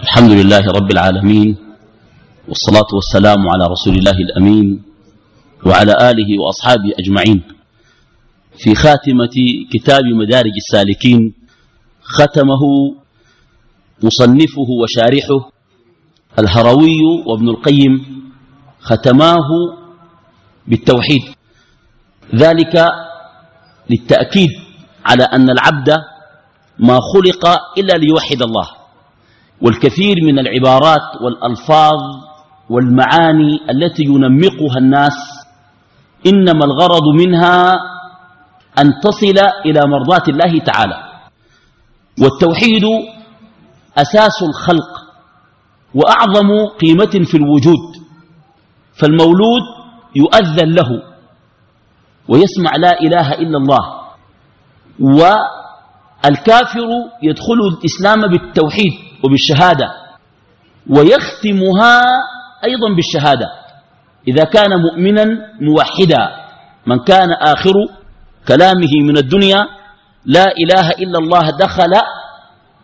الحمد لله رب العالمين والصلاة والسلام على رسول الله الأمين وعلى آله وأصحابه أجمعين. في خاتمة كتاب مدارج السالكين ختمه مصنفه وشارحه الهروي وابن القيم ختماه بالتوحيد. ذلك للتأكيد على أن العبد ما خلق إلا ليوحد الله. والكثير من العبارات والألفاظ والمعاني التي ينمقها الناس إنما الغرض منها أن تصل إلى مرضاة الله تعالى. والتوحيد أساس الخلق وأعظم قيمة في الوجود فالمولود يؤذن له ويسمع لا إله إلا الله والكافر يدخل الإسلام بالتوحيد. وبالشهادة. ويختمها أيضا بالشهادة. إذا كان مؤمنا موحدا. من كان آخر كلامه من الدنيا لا إله إلا الله دخل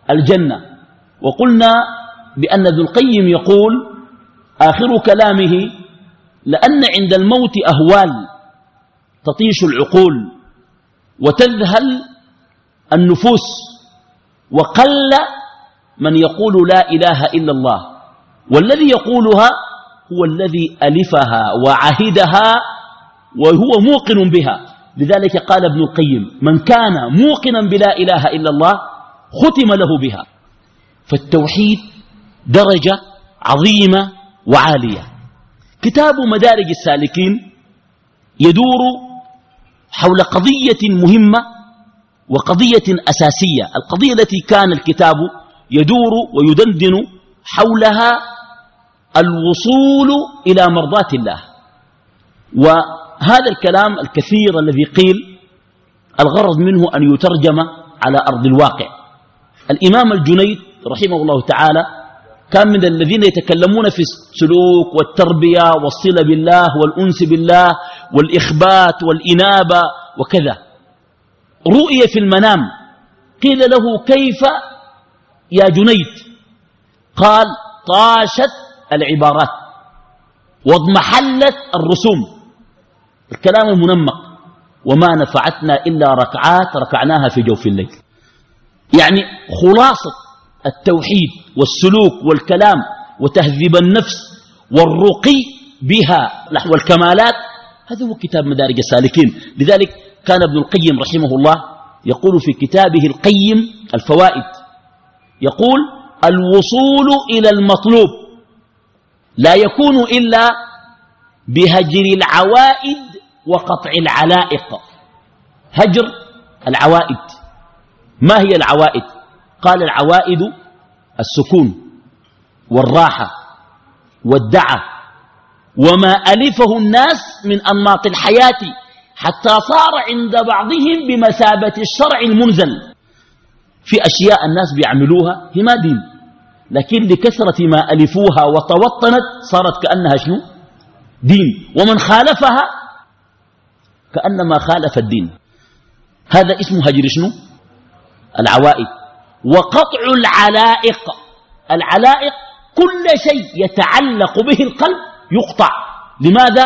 الجنة. وقلنا بأن ذو القيم يقول آخر كلامه لأن عند الموت أهوال تطيش العقول وتذهل النفوس وقل من يقول لا إله إلا الله والذي يقولها هو الذي ألفها وعهدها وهو موقن بها. لذلك قال ابن القيم من كان موقنا بلا إله إلا الله ختم له بها. فالتوحيد درجة عظيمة وعالية. كتاب مدارج السالكين يدور حول قضية مهمة وقضية أساسية. القضية التي كان الكتاب يدور ويدندن حولها الوصول إلى مرضاة الله. وهذا الكلام الكثير الذي قيل الغرض منه أن يترجم على أرض الواقع. الإمام الجنيد رحمه الله تعالى كان من الذين يتكلمون في السلوك والتربية والصلة بالله والأنس بالله والإخبات والإنابة وكذا. رؤية في المنام. قيل له كيف يا جنيد قال طاشت العبارات واضمحلت الرسوم الكلام المنمق وما نفعتنا إلا ركعات ركعناها في جوف الليل. يعني خلاصة التوحيد والسلوك والكلام وتهذيب النفس والرقي بها نحو الكمالات هذا هو كتاب مدارج السالكين. لذلك كان ابن القيم رحمه الله يقول في كتابه القيم الفوائد يقول الوصول إلى المطلوب لا يكون إلا بهجر العوائد وقطع العلائق. هجر العوائد. ما هي العوائد؟ قال العوائد السكون والراحة والدعة. وما ألفه الناس من أنماط الحياة حتى صار عند بعضهم بمثابة الشرع المنزل. في أشياء الناس بيعملوها هي ما دين. لكن لكثرة ما ألفوها وتوطنت صارت كأنها شنو؟ دين. ومن خالفها كأنما خالف الدين. هذا اسمه هجر شنو؟ العوائد. وقطع العلائق. العلائق كل شيء يتعلق به القلب يقطع. لماذا؟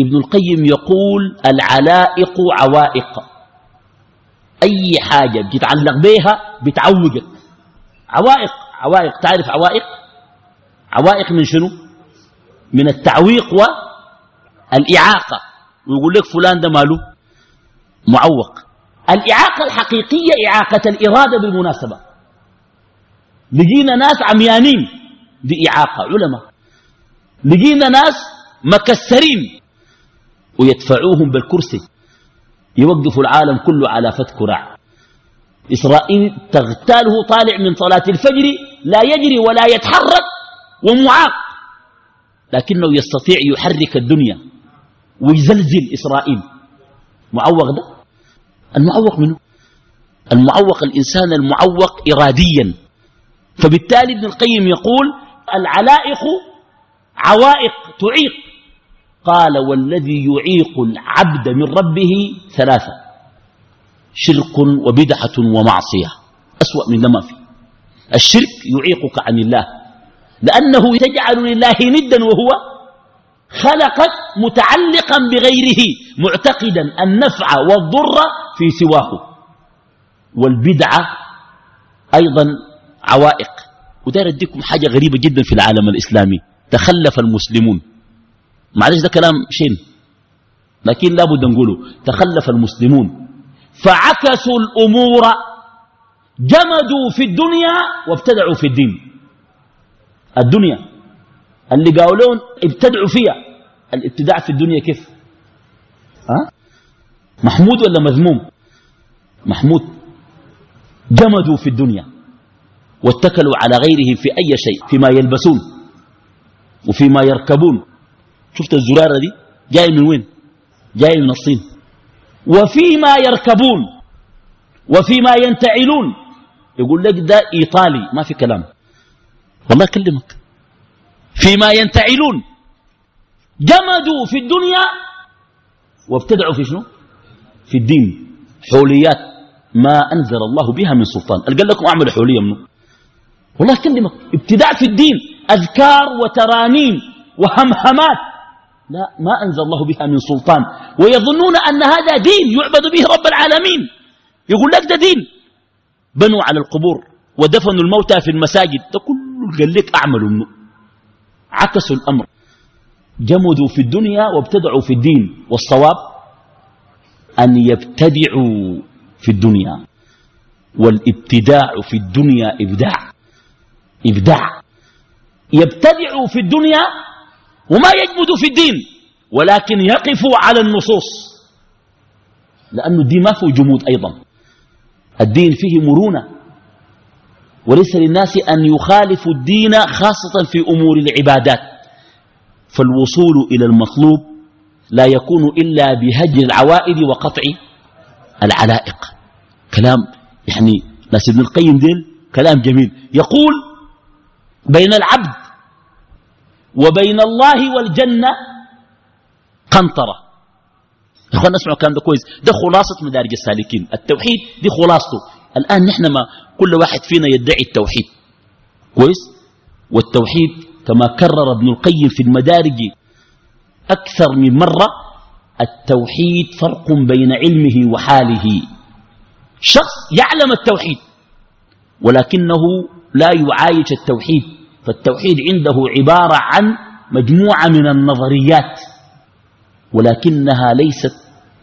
ابن القيم يقول العلائق عوائق. أي حاجة بتتعلق بها بتعوقك. عوائق عوائق تعرف عوائق؟ عوائق من شنو؟ من التعويق والإعاقة. ويقول لك فلان ده ماله؟ معوق. الإعاقة الحقيقية إعاقة الإرادة بالمناسبة. لقينا ناس عميانين دي إعاقة علماء. لقينا ناس مكسرين ويدفعوهم بالكرسي. يوقفوا العالم كله على فتك رع. إسرائيل تغتاله طالع من صلاة الفجر لا يجري ولا يتحرك ومعاق. لكنه يستطيع يحرك الدنيا ويزلزل إسرائيل. معوق ده؟ المعوق منه؟ المعوق الإنسان المعوق إراديا. فبالتالي ابن القيم يقول العلائق عوائق تعيق. قال والذي يعيق العبد من ربه ثلاثة شرك وبدعة ومعصية أسوأ من ما فيه. الشرك يعيقك عن الله لأنه تجعل لله ندا وهو خلقك متعلقا بغيره معتقدا النفع والضر في سواه. والبدعة أيضا عوائق. وداير أديكم حاجة غريبة جدا في العالم الإسلامي تخلف المسلمون. معلش ده كلام شين لكن لابد نقوله. تخلف المسلمون. فعكسوا الأمور. جمدوا في الدنيا وابتدعوا في الدين. الدنيا. اللي قالوا لهم ابتدعوا فيها. الابتداع في الدنيا كيف؟ ها؟ محمود ولا مذموم؟ محمود. جمدوا في الدنيا. واتكلوا على غيرهم في أي شيء. فيما يلبسون. وفيما يركبون. شفت الزرارة دي؟ جاي من وين؟ جاي من الصين. وفيما يركبون وفيما ينتعلون. يقول لك ده إيطالي ما في كلام. والله أكلمك. فيما ينتعلون. جمدوا في الدنيا وابتدعوا في شنو؟ في الدين. حوليات ما أنزل الله بها من سلطان. قال لكم أعمل حولية منه. والله أكلمك. ابتداع في الدين. أذكار وترانيم وهمهمات. لا ما أنزل الله بها من سلطان. ويظنون أن هذا دين يعبد به رب العالمين. يقول لك ده دين. بنوا على القبور ودفنوا الموتى في المساجد. ده كله قال لك أعملوا منه. عكسوا الأمر. جمدوا في الدنيا وابتدعوا في الدين. والصواب أن يبتدعوا في الدنيا. والابتداع في الدنيا إبداع. إبداع. يبتدعوا في الدنيا وما يجمدوا في الدين ولكن يقفوا على النصوص. لأن الدين ما فيه جمود أيضا. الدين فيه مرونة. وليس للناس أن يخالفوا الدين خاصة في أمور العبادات. فالوصول إلى المطلوب لا يكون إلا بهجر العوائد وقطع العلائق. كلام يعني ناس ابن القيم ديل كلام جميل. يقول بين العبد وبين الله والجنة قنطرة. يا إخوان اسمعوا الكلام ده كويس. ده خلاصة مدارج السالكين. التوحيد دي خلاصته. الآن نحن ما كل واحد فينا يدعي التوحيد. كويس؟ والتوحيد كما كرر ابن القيم في المدارج أكثر من مرة التوحيد فرق بين علمه وحاله. شخص يعلم التوحيد ولكنه لا يعايش التوحيد. فالتوحيد عنده عبارة عن مجموعة من النظريات ولكنها ليست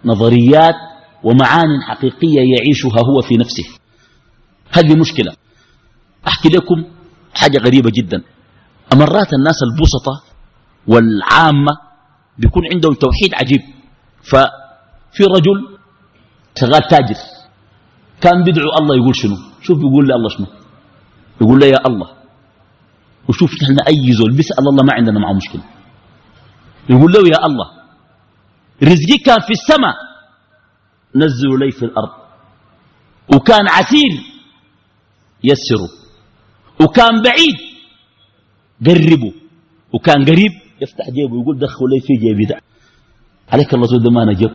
نظريات ومعان حقيقية يعيشها هو في نفسه. هذه مشكلة. أحكي لكم حاجة غريبة جدا. أمرات الناس البسطة والعامة بيكون عندهم توحيد عجيب. ففي رجل شغال تاجر كان بيدعو الله يقول شنو؟ شوف بيقول لي الله شنو؟ يقول لي يا الله وشوف نحن أي زول بيسأل الله ما عندنا معه مشكلة. يقول له يا الله رزقي كان في السماء نزلوا لي في الأرض. وكان عسير يسره. وكان بعيد قربه. وكان قريب يفتح جيبه ويقول دخلوا لي في جيبي ده. عليك الله زود ما نجب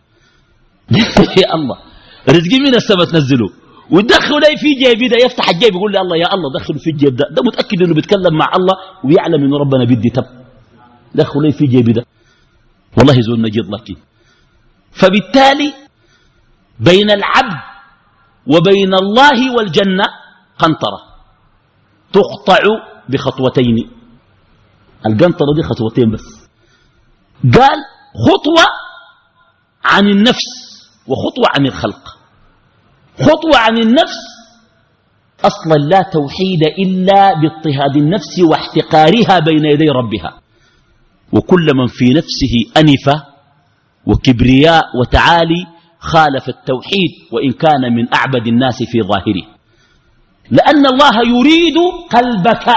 يا الله رزقي من السماء تنزله. ودخلوا لي في جيبي ده يفتح الجيب يقول لي الله يا الله دخلوا في الجيب ده. ده متأكد إنه بيتكلم مع الله ويعلم إنه ربنا بيدي تب. لي في جيبي ده. والله زول نجد لك. فبالتالي بين العبد وبين الله والجنة قنطرة. تقطع بخطوتين. القنطرة دي خطوتين بس. قال خطوة عن النفس وخطوة عن الخلق. خطوة عن النفس. أصلا لا توحيد إلا باضطهاد النفس واحتقارها بين يدي ربها. وكل من في نفسه أنف وكبرياء وتعالي خالف التوحيد وإن كان من أعبد الناس في ظاهره. لأن الله يريد قلبك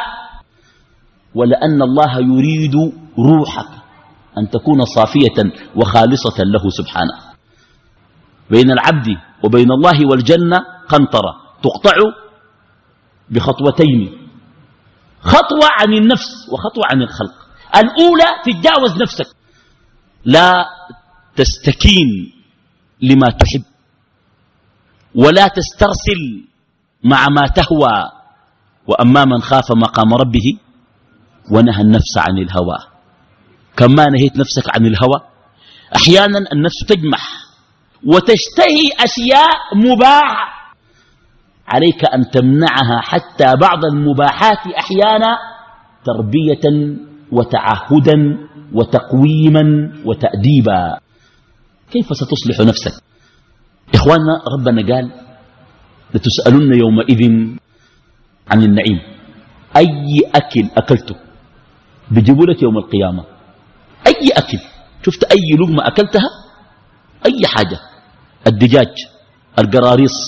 ولأن الله يريد روحك أن تكون صافية وخالصة له سبحانه. بين العبد وبين الله والجنة قنطرة. تقطع بخطوتين. خطوة عن النفس وخطوة عن الخلق. الأولى تتجاوز نفسك. لا تستكين لما تحب. ولا تسترسل مع ما تهوى. وأما من خاف مقام ربه ونهى النفس عن الهوى. كما نهيت نفسك عن الهوى أحيانا النفس تجمح. وتشتهي أشياء مباحة. عليك أن تمنعها حتى بعض المباحات أحيانا تربية وتعهدا وتقويما وتأديبا. كيف ستصلح نفسك؟ إخواننا ربنا قال لتسألن يومئذ عن النعيم أي أكل أكلته بيجيبوا لك يوم القيامة؟ أي أكل؟ شفت أي لقمة أكلتها؟ أي حاجة. الدجاج القراريص.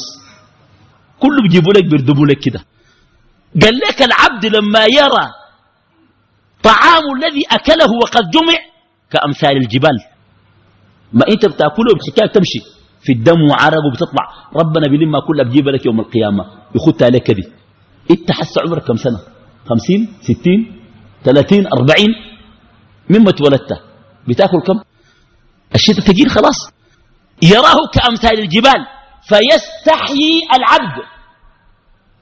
كله بيجيبوا لك بيردبوا لك كده. قال لك العبد لما يرى طعام الذي أكله وقد جمع كأمثال الجبال. ما أنت بتأكله بحكاية تمشي. في الدم وعرق وبتطلع ربنا بلما كلها بجيب لك يوم القيامة. يخدها لك كده أنت حس عمرك كم سنة؟ خمسين ستين ثلاثين أربعين؟ مما تولدت. بتأكل كم؟ الشتاء تجين خلاص. يراه كأمثال الجبال فيستحيي العبد.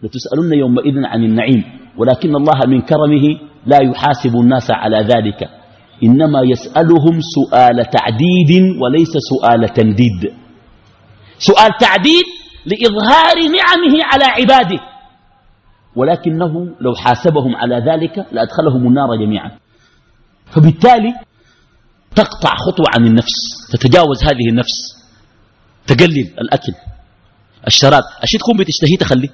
لتسألن يومئذ عن النعيم ولكن الله من كرمه لا يحاسب الناس على ذلك. إنما يسألهم سؤال تعديد وليس سؤال تنديد سؤال تعديد لإظهار نعمه على عباده. ولكنه لو حاسبهم على ذلك لأدخلهم النار جميعا. فبالتالي تقطع خطوة عن النفس تتجاوز هذه النفس. تقلل الأكل الشراب. أشي تكون بتشتهي تخلي.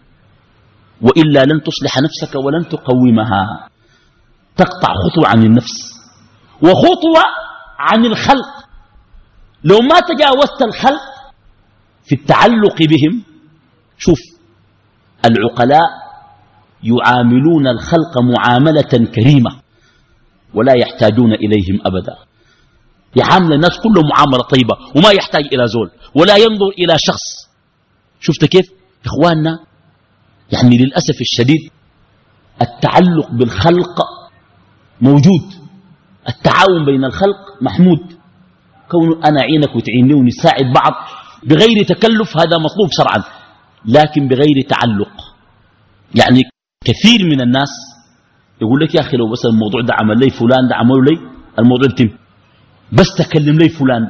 وإلا لن تصلح نفسك ولن تقومها. تقطع خطوة عن النفس. وخطوة عن الخلق. لو ما تجاوزت الخلق في التعلق بهم شوف العقلاء يعاملون الخلق معاملة كريمة ولا يحتاجون إليهم أبدا. يعامل الناس كلهم معاملة طيبة وما يحتاج إلى زول ولا ينظر إلى شخص. شفت كيف؟ إخواننا يعني للأسف الشديد التعلق بالخلق موجود. التعاون بين الخلق محمود. كون أنا عينك وتعيني ونساعد بعض بغير تكلف هذا مطلوب شرعا لكن بغير تعلق. يعني كثير من الناس يقول لك يا أخي لو بس الموضوع ده عمل لي فلان ده عمل لي الموضوع يتم. بس تكلم لي فلان.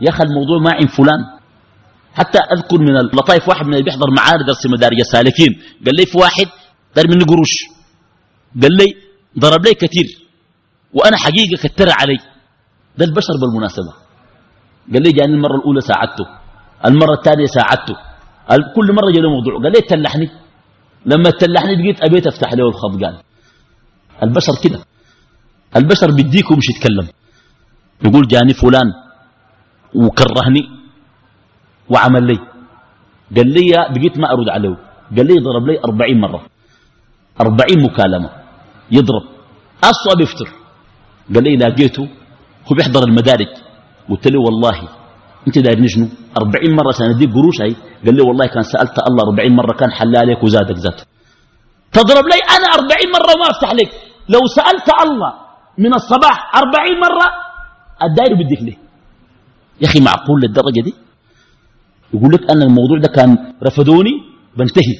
يا أخي الموضوع ما عين فلان. حتى أذكر من اللطائف واحد من اللي بيحضر معانا درس مدارج السالكين قال لي في واحد دار مني قروش. قال لي ضرب لي كثير. وأنا حقيقة كتر علي. ده البشر بالمناسبة. قال لي جاني المرة الأولى ساعدته. المرة الثانية ساعدته. كل مرة جاني موضوع. قال لي تلحني. لما تلحني بقيت أبيت أفتح له الخط. قال البشر كده. البشر بيديك ومش يتكلم. يقول جاني فلان وكرهني وعمل لي. قال لي بقيت ما أرد عليه قال لي ضرب لي أربعين مرة. أربعين مكالمة. يضرب. أصلا بيفتر قال لي لاقيته هو بيحضر المدارج قلت له والله أنت داير شنو؟ أربعين مرة سنديك قروش هاي. قال لي والله كان سألت الله أربعين مرة كان حلالك وزادك ذاته. تضرب لي أنا أربعين مرة وما أفتح لك. لو سألت الله من الصباح أربعين مرة الداير بديك ليه؟ يا أخي معقول للدرجة دي؟ يقول لك أن الموضوع ده كان رفضوني بنتهي.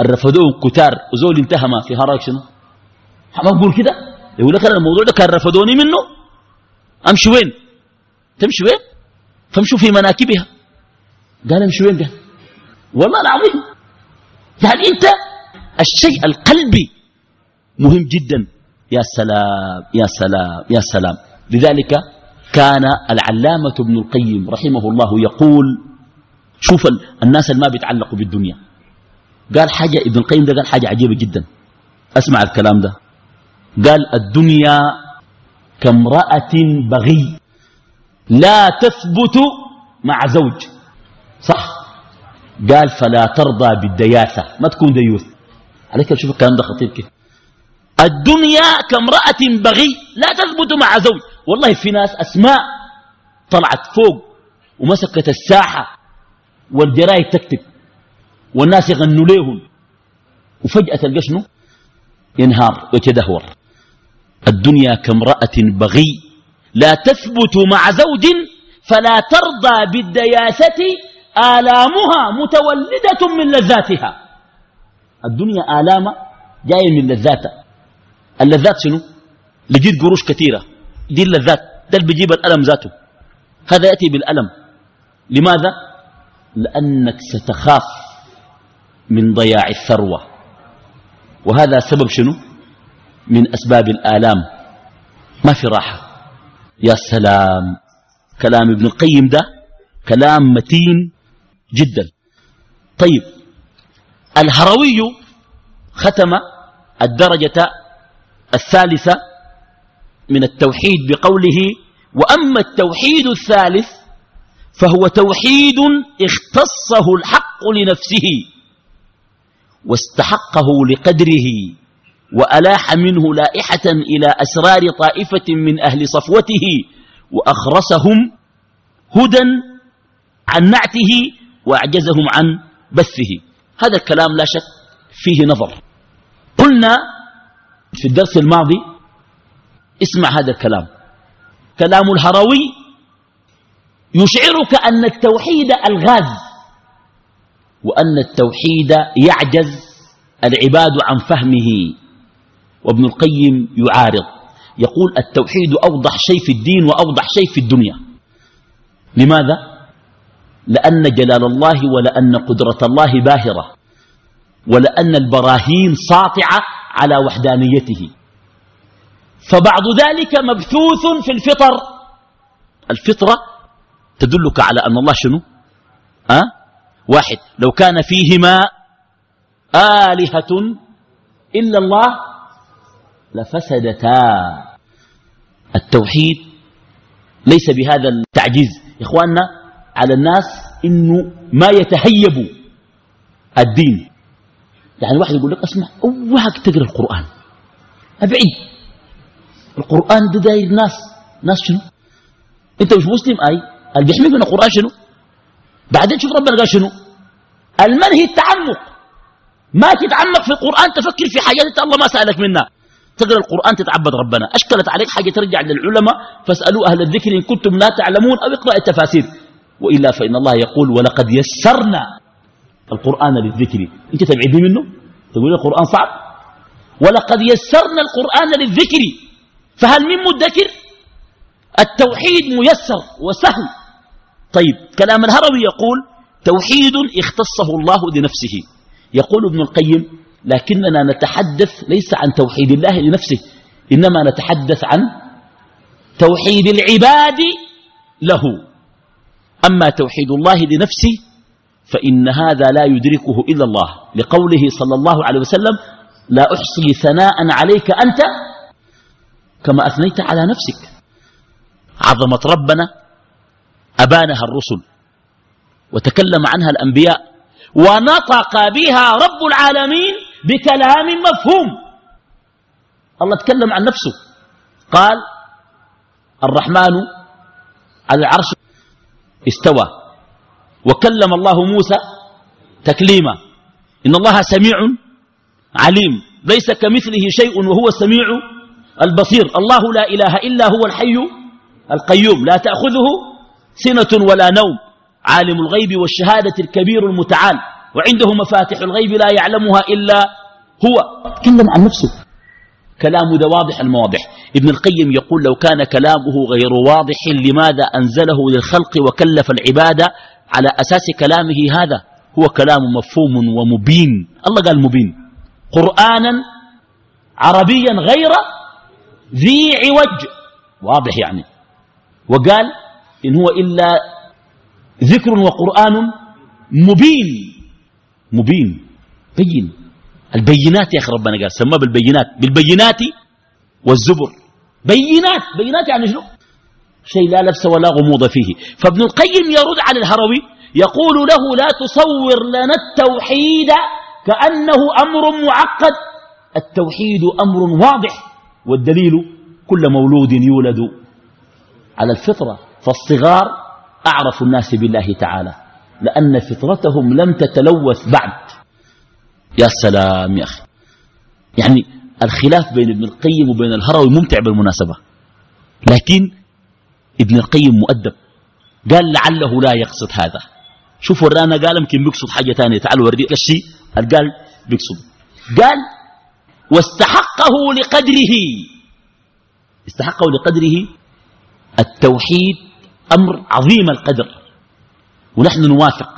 الرفضوه كتار وزول انتهى ما في هراك شنو؟ ما بقول كده. يقول لك أنا الموضوع ده كان رفضوني منه. أمشي وين؟ تمشي وين؟ فامشوا في مناكبها. قال امشي وين قال والله العظيم. يعني أنت الشيء القلبي مهم جدا. يا سلام يا سلام يا سلام. لذلك كان العلامة ابن القيم رحمه الله يقول شوف الناس اللي ما بيتعلقوا بالدنيا. قال حاجة ابن القيم ده قال حاجة عجيبة جدا. أسمع الكلام ده. قال الدنيا كامرأة بغي لا تثبت مع زوج. صح. قال فلا ترضى بالدياثة. ما تكون ديوث. عليك شوف الكلام ده خطير كيف. الدنيا كامرأة بغي لا تثبت مع زوج. والله في ناس أسماء طلعت فوق ومسكت الساحة والجرايد تكتب والناس يغنوا ليهم. وفجأة تلقى شنو؟ ينهار ويتدهور. الدنيا كامرأة بغي. لا تثبت مع زوج فلا ترضى بالدياثة. آلامها متولدة من لذاتها. الدنيا آلام جاية من لذاتها. اللذات شنو؟ لقيت قروش كثيرة. دي اللذات ده اللي بيجيب الألم ذاته. هذا يأتي بالألم. لماذا؟ لأنك ستخاف من ضياع الثروة. وهذا سبب شنو؟ من أسباب الآلام. ما في راحة. يا سلام. كلام ابن القيم ده كلام متين جدا. طيب. الهروي ختم الدرجة الثالثة من التوحيد بقوله وأما التوحيد الثالث فهو توحيد اختصه الحق لنفسه واستحقه لقدره وألاح منه لائحة إلى أسرار طائفة من أهل صفوته وأخرسهم هدى عن نعته وأعجزهم عن بثه. هذا الكلام لا شك فيه نظر. قلنا في الدرس الماضي اسمع هذا الكلام. كلام الهروي يشعرك أن التوحيد الغاز وأن التوحيد يعجز العباد عن فهمه. وابن القيم يعارض يقول التوحيد أوضح شيء في الدين وأوضح شيء في الدنيا. لماذا؟ لأن جلال الله ولأن قدرة الله باهرة ولأن البراهين ساطعة على وحدانيته. فبعض ذلك مبثوث في الفطر. الفطرة تدلك على أن الله شنو؟ أه؟ واحد لو كان فيهما آلهة إلا الله لفسدتا. التوحيد ليس بهذا التعجيز. يا إخواننا على الناس إنه ما يتهيبوا الدين. يعني واحد يقول لك اسمع اوعك تقرأ القرآن. أبعد. القرآن ده داير ناس. ناس شنو؟ انت مش مسلم؟ أي. اللي بيحميك من القرآن شنو؟ بعدين شوف ربنا قال شنو؟ المنهي التعمق؟ ما تتعمق في القرآن تفكر في حاجات انت الله ما سألك منها. تقرأ القرآن تتعبد ربنا. أشكلت عليك حاجة ترجع للعلماء. فاسألوا أهل الذكر إن كنتم لا تعلمون أو اقرأ التفاسير. وإلا فإن الله يقول ولقد يسرنا القرآن للذكر. أنت تبعدي منه؟ تقول القرآن صعب. ولقد يسرنا القرآن للذكر. فهل من مدكر؟ التوحيد ميسر وسهل. طيب كلام الهروي يقول توحيد اختصه الله لنفسه. يقول ابن القيم لكننا نتحدث ليس عن توحيد الله لنفسه إنما نتحدث عن توحيد العباد له. أما توحيد الله لنفسه فإن هذا لا يدركه إلا الله. لقوله صلى الله عليه وسلم لا أحصي ثناء عليك أنت كما أثنيت على نفسك. عظمة ربنا أبانها الرسل وتكلم عنها الأنبياء. ونطق بها رب العالمين بكلام مفهوم. الله تكلم عن نفسه. قال الرحمن على العرش استوى. وكلم الله موسى تكليما. إن الله سميع عليم. ليس كمثله شيء وهو السميع البصير. الله لا إله إلا هو الحي القيوم. لا تأخذه سنة ولا نوم. عالم الغيب والشهادة الكبير المتعال. وعنده مفاتح الغيب لا يعلمها إلا هو. تكلم عن نفسه كلام ده واضح المواضح. ابن القيم يقول لو كان كلامه غير واضح لماذا أنزله للخلق وكلف العبادة على أساس كلامه هذا؟ هو كلام مفهوم ومبين. الله قال مبين. قرآنا عربيا غير ذي عوج. واضح يعني. وقال إن هو إلا ذكر وقرآن مبين. مبين. بين. البينات يا أخي ربنا قال سماه بالبينات. بالبينات والزبر. بينات. بينات يعني شنو؟ شيء لا لبس ولا غموض فيه. فابن القيم يرد على الهروي يقول له لا تصور لنا التوحيد كأنه أمر معقد. التوحيد أمر واضح. والدليل كل مولود يولد على الفطرة فالصغار أعرف الناس بالله تعالى لأن فطرتهم لم تتلوث بعد. يا سلام يا أخي. يعني الخلاف بين ابن القيم وبين الهروي ممتع بالمناسبة. لكن ابن القيم مؤدب. قال لعله لا يقصد هذا. شوف ورانا قال يمكن بيقصد حاجة ثانية. تعال وردي الشيء قال بيقصد. قال واستحقه لقدره. استحقه لقدره التوحيد أمر عظيم القدر. ونحن نوافق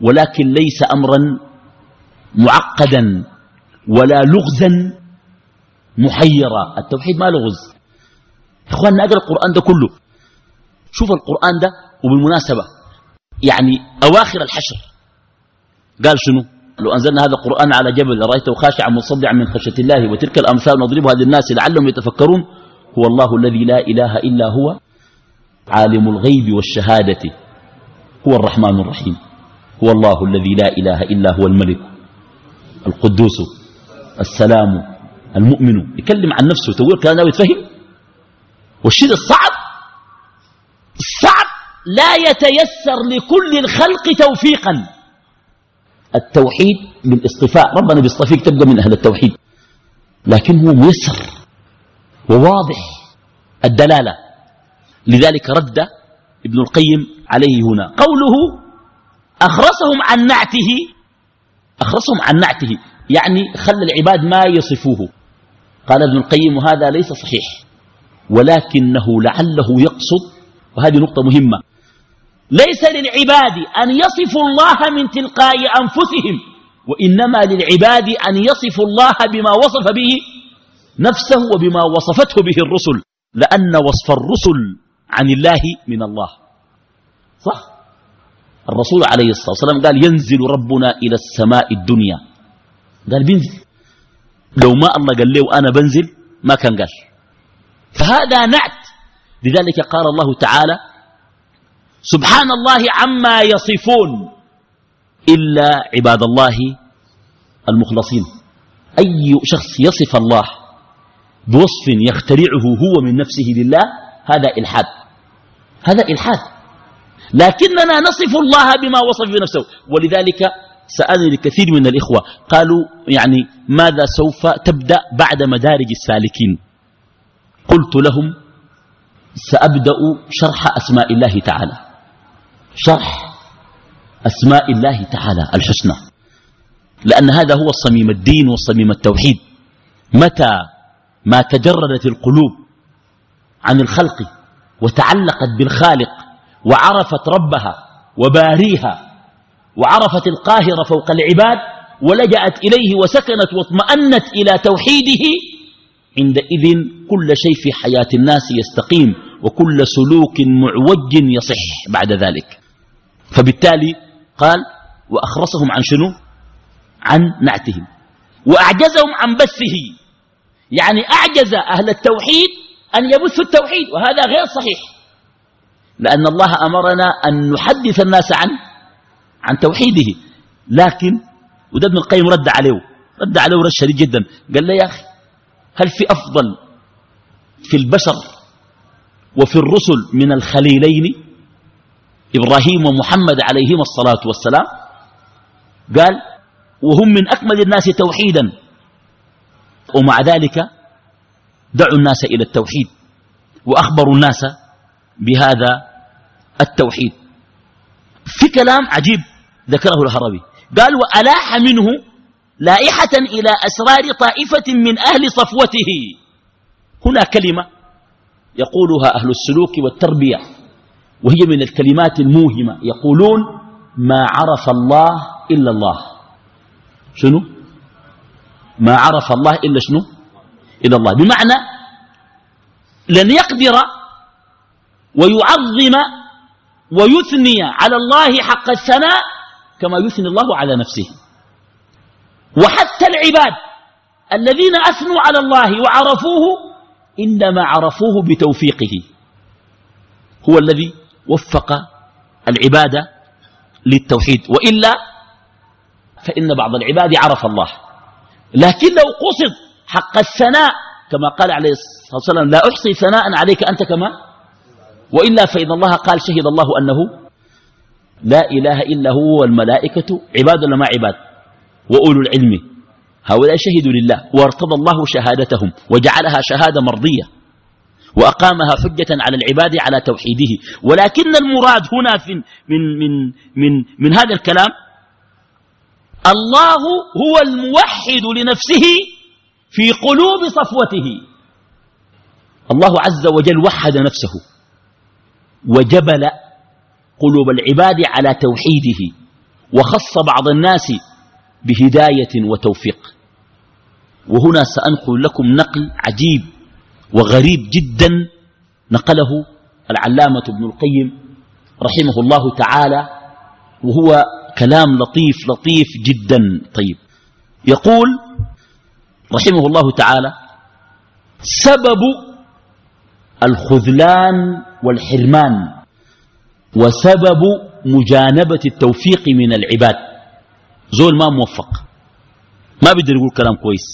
ولكن ليس أمرا معقدا ولا لغزا محيرا. التوحيد ما لغز إخواننا أقرأ القرآن ده كله. شوف القرآن ده وبالمناسبة يعني أواخر الحشر. قال شنو؟ لو أنزلنا هذا القرآن على جبل لرأيته خاشعا مصدعا من خشية الله وتلك الأمثال نضربها للناس لعلهم يتفكرون هو الله الذي لا إله إلا هو عالم الغيب والشهادة هو الرحمن الرحيم هو الله الذي لا إله إلا هو الملك القدوس السلام المؤمن يكلم عن نفسه تقول كان يتفهم والشيء الصعب الصعب لا يتيسر لكل الخلق توفيقا. التوحيد بالاصطفاء ربنا بيصطفيك تبقى من أهل التوحيد. لكن هو ميسر وواضح الدلالة. لذلك رد ابن القيم عليه هنا. قوله أخرسهم عن نعته أخرسهم عن نعته يعني خلى العباد ما يصفوه. قال ابن القيم هذا ليس صحيح ولكنه لعله يقصد وهذه نقطة مهمة. ليس للعباد أن يصفوا الله من تلقاء أنفسهم وإنما للعباد أن يصفوا الله بما وصف به نفسه وبما وصفته به الرسل لأن وصف الرسل عن الله من الله. صح؟ الرسول عليه الصلاة والسلام قال ينزل ربنا إلى السماء الدنيا. قال بينزل لو ما الله قال له أنا بنزل ما كان قال. فهذا نعت. لذلك قال الله تعالى سبحان الله عما يصفون إلا عباد الله المخلصين. أي شخص يصف الله بوصف يخترعه هو من نفسه لله هذا إلحاد. هذا إلحاد. لكننا نصف الله بما وصف بنفسه ولذلك سألني لكثير من الإخوة قالوا يعني ماذا سوف تبدأ بعد مدارج السالكين؟ قلت لهم سأبدأ شرح أسماء الله تعالى. شرح أسماء الله تعالى الحسنى. لأن هذا هو الصميم الدين والصميم التوحيد. متى ما تجردت القلوب عن الخلق وتعلقت بالخالق وعرفت ربها وباريها وعرفت القاهر فوق العباد ولجأت إليه وسكنت واطمأنت إلى توحيده عندئذ كل شيء في حياة الناس يستقيم وكل سلوك معوج يصح بعد ذلك. فبالتالي قال وأخرصهم عن شنو؟ عن نعتهم. وأعجزهم عن بثه. يعني أعجز أهل التوحيد أن يبثوا التوحيد وهذا غير صحيح. لأن الله أمرنا أن نحدث الناس عن عن توحيده. لكن وده ابن القيم رد عليه رد عليه رد شديد جدا. قال له يا أخي هل في أفضل في البشر وفي الرسل من الخليلين إبراهيم ومحمد عليهما الصلاة والسلام قال وهم من أكمل الناس توحيدا. ومع ذلك دعوا الناس إلى التوحيد وأخبروا الناس بهذا التوحيد. في كلام عجيب ذكره الهروي قال وألاح منه لائحة إلى أسرار طائفة من أهل صفوته. هنا كلمة يقولها أهل السلوك والتربية. وهي من الكلمات الموهمة. يقولون ما عرف الله إلا الله. شنو؟ ما عرف الله إلا شنو؟ إلا الله. بمعنى لن يقدر ويعظم ويثني على الله حق الثناء كما يثني الله على نفسه. وحتى العباد الذين أثنوا على الله وعرفوه إنما عرفوه بتوفيقه. هو الذي وفق العبادة للتوحيد. وإلا فإن بعض العباد عرف الله. لكن لو قصد حق الثناء كما قال عليه الصلاة والسلام لا أحصي ثناء عليك أنت كما. وإلا فإن الله قال شهد الله أنه لا إله إلا هو والملائكة عباد ولا ما عباد وأولو العلم. هؤلاء شهدوا لله وارتضى الله شهادتهم وجعلها شهادة مرضية. وأقامها حجة على العباد على توحيده. ولكن المراد هنا في من, من, من, من هذا الكلام الله هو الموحد لنفسه في قلوب صفوته. الله عز وجل وحد نفسه وجبل قلوب العباد على توحيده وخص بعض الناس بهداية وتوفيق. وهنا سأنقل لكم نقل عجيب وغريب جدا نقله العلامة ابن القيم رحمه الله تعالى وهو كلام لطيف لطيف جدا. طيب يقول رحمه الله تعالى سبب الخذلان والحرمان وسبب مجانبة التوفيق من العباد. زول ما موفق ما بيقدر يقول كلام كويس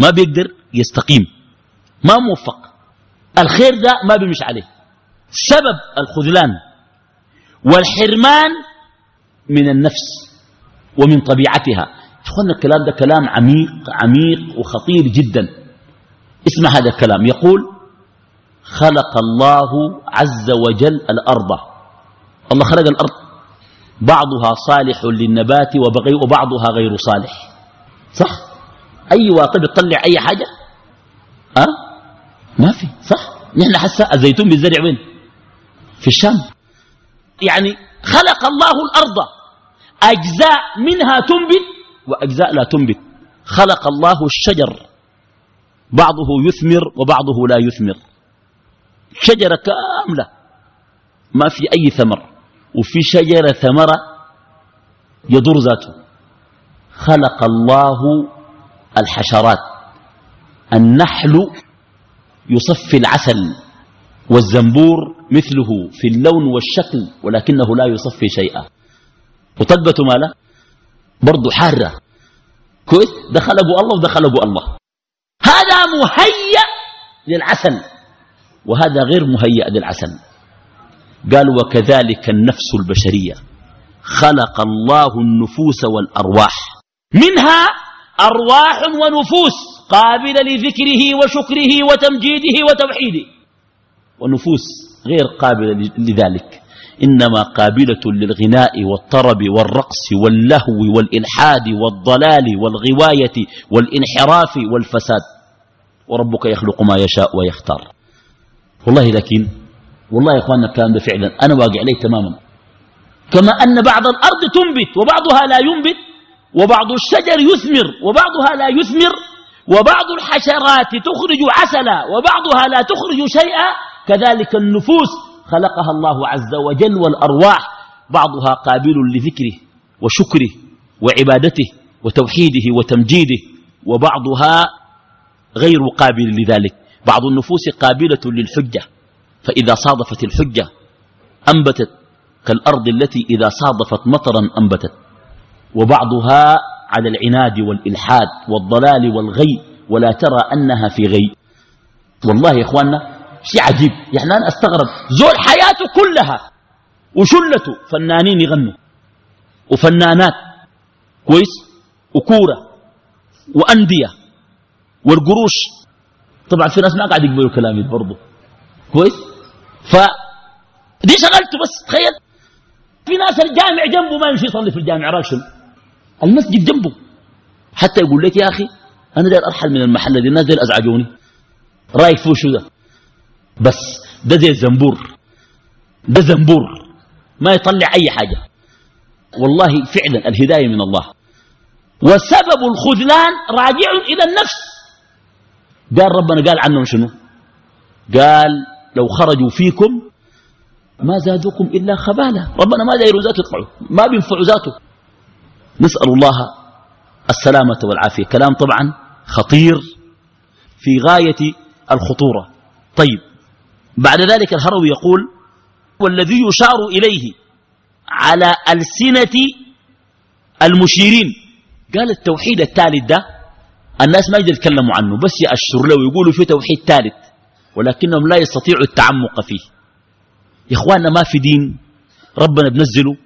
ما بيقدر يستقيم. ما موفق. الخير ده ما بيمش عليه. سبب الخذلان والحرمان من النفس ومن طبيعتها. اخوانا الكلام ده كلام عميق عميق وخطير جدا. اسمع هذا الكلام. يقول خلق الله عز وجل الأرض. الله خلق الأرض. بعضها صالح للنبات وبعضها غير صالح. صح؟ أي واقع بتطلع أي حاجة؟ أه؟ ما في صح؟ نحن حسا الزيتون بالزرع وين؟ في الشام. يعني خلق الله الأرض أجزاء منها تنبت وأجزاء لا تنبت. خلق الله الشجر. بعضه يثمر وبعضه لا يثمر. شجرة كاملة. ما في أي ثمر. وفي شجرة ثمرة يضر ذاته. خلق الله الحشرات. النحل يصفي العسل والزنبور مثله في اللون والشكل ولكنه لا يصفي شيئا. وطقته ماله؟ برضو حارة. كويس؟ دخلوا الله ودخلوا الله. هذا مهيأ للعسل. وهذا غير مهيأ للعسل. قال وكذلك النفس البشرية. خلق الله النفوس والأرواح. منها أرواح ونفوس. قابلة لذكره وشكره وتمجيده وتوحيده. ونفوس غير قابلة لذلك. إنما قابلة للغناء والطرب والرقص واللهو والإلحاد والضلال والغواية والانحراف والفساد. وربك يخلق ما يشاء ويختار. والله لكن والله يا إخواننا الكلام ده فعلا أنا واقع عليه تماما. كما أن بعض الأرض تنبت وبعضها لا ينبت وبعض الشجر يثمر وبعضها لا يثمر. وبعض الحشرات تخرج عسلا وبعضها لا تخرج شيئا كذلك النفوس خلقها الله عز وجل والأرواح بعضها قابل لذكره وشكره وعبادته وتوحيده وتمجيده وبعضها غير قابل لذلك. بعض النفوس قابلة للحجة فإذا صادفت الحجة أنبتت كالأرض التي إذا صادفت مطرا أنبتت. وبعضها على العناد والإلحاد والضلال والغي ولا ترى أنها في غي. والله يا إخواننا شيء عجيب. يعني أنا أستغرب. زول حياته كلها وشلته فنانين يغنوا وفنانات كويس؟ وكورة وأندية والقروش. طبعا في ناس ما قاعد يقبلوا كلامي برضه كويس؟ ف دي شغلته بس تخيل. في ناس الجامع جنبه ما يمشي يصلي في الجامع راشم المسجد جنبه. حتى يقول لك يا أخي أنا داير أرحل من المحل دي الناس داير أزعجوني. رأيك فيه شو ده؟ بس ده زي الزنبور. ده زنبور. ما يطلع أي حاجة. والله فعلا الهداية من الله. وسبب الخذلان راجع إلى النفس. قال ربنا قال عنهم شنو؟ قال لو خرجوا فيكم ما زادوكم إلا خبالة ربنا ما دايروا ذاته يطلعوا ما بينفعوا ذاته. نسأل الله السلامة والعافية. كلام طبعا خطير في غاية الخطورة. طيب بعد ذلك الهروي يقول والذي يشار إليه على ألسنة المشيرين. قال التوحيد الثالث ده الناس ما يقدر يتكلموا عنه بس يأشر له ويقولوا في توحيد ثالث ولكنهم لا يستطيعوا التعمق فيه. يا إخواننا ما في دين ربنا بنزله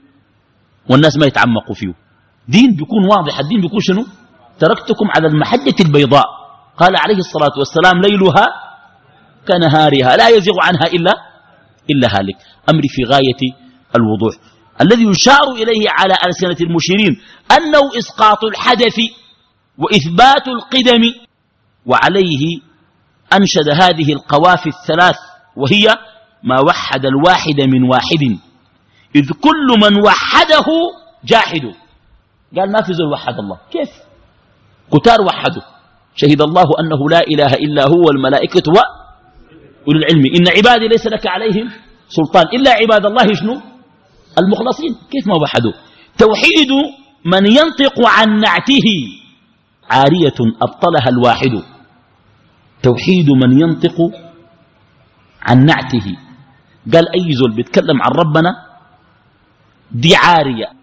والناس ما يتعمقوا فيه. دين بيكون واضح. الدين بيكون شنو؟ تركتكم على المحجة البيضاء. قال عليه الصلاة والسلام ليلها كنهارها لا يزيغ عنها إلا إلا هالك. أمري في غاية الوضوح. الذي يشار إليه على ألسنة المشيرين أنه إسقاط الحدث وإثبات القدم وعليه أنشد هذه القوافي الثلاث وهي ما وحد الواحد من واحد. إذ كل من وحده جاحد. قال ما في زول وحد الله. كيف؟ كتار وحده. شهد الله أنه لا إله إلا هو الملائكة وأولو العلم. إن عبادي ليس لك عليهم سلطان. إلا عباد الله شنو؟ المخلصين. كيف ما وحدوا؟ توحيد من ينطق عن نعته. عارية أبطلها الواحد. توحيد من ينطق عن نعته. قال أي زول بيتكلم عن ربنا؟ دي عارية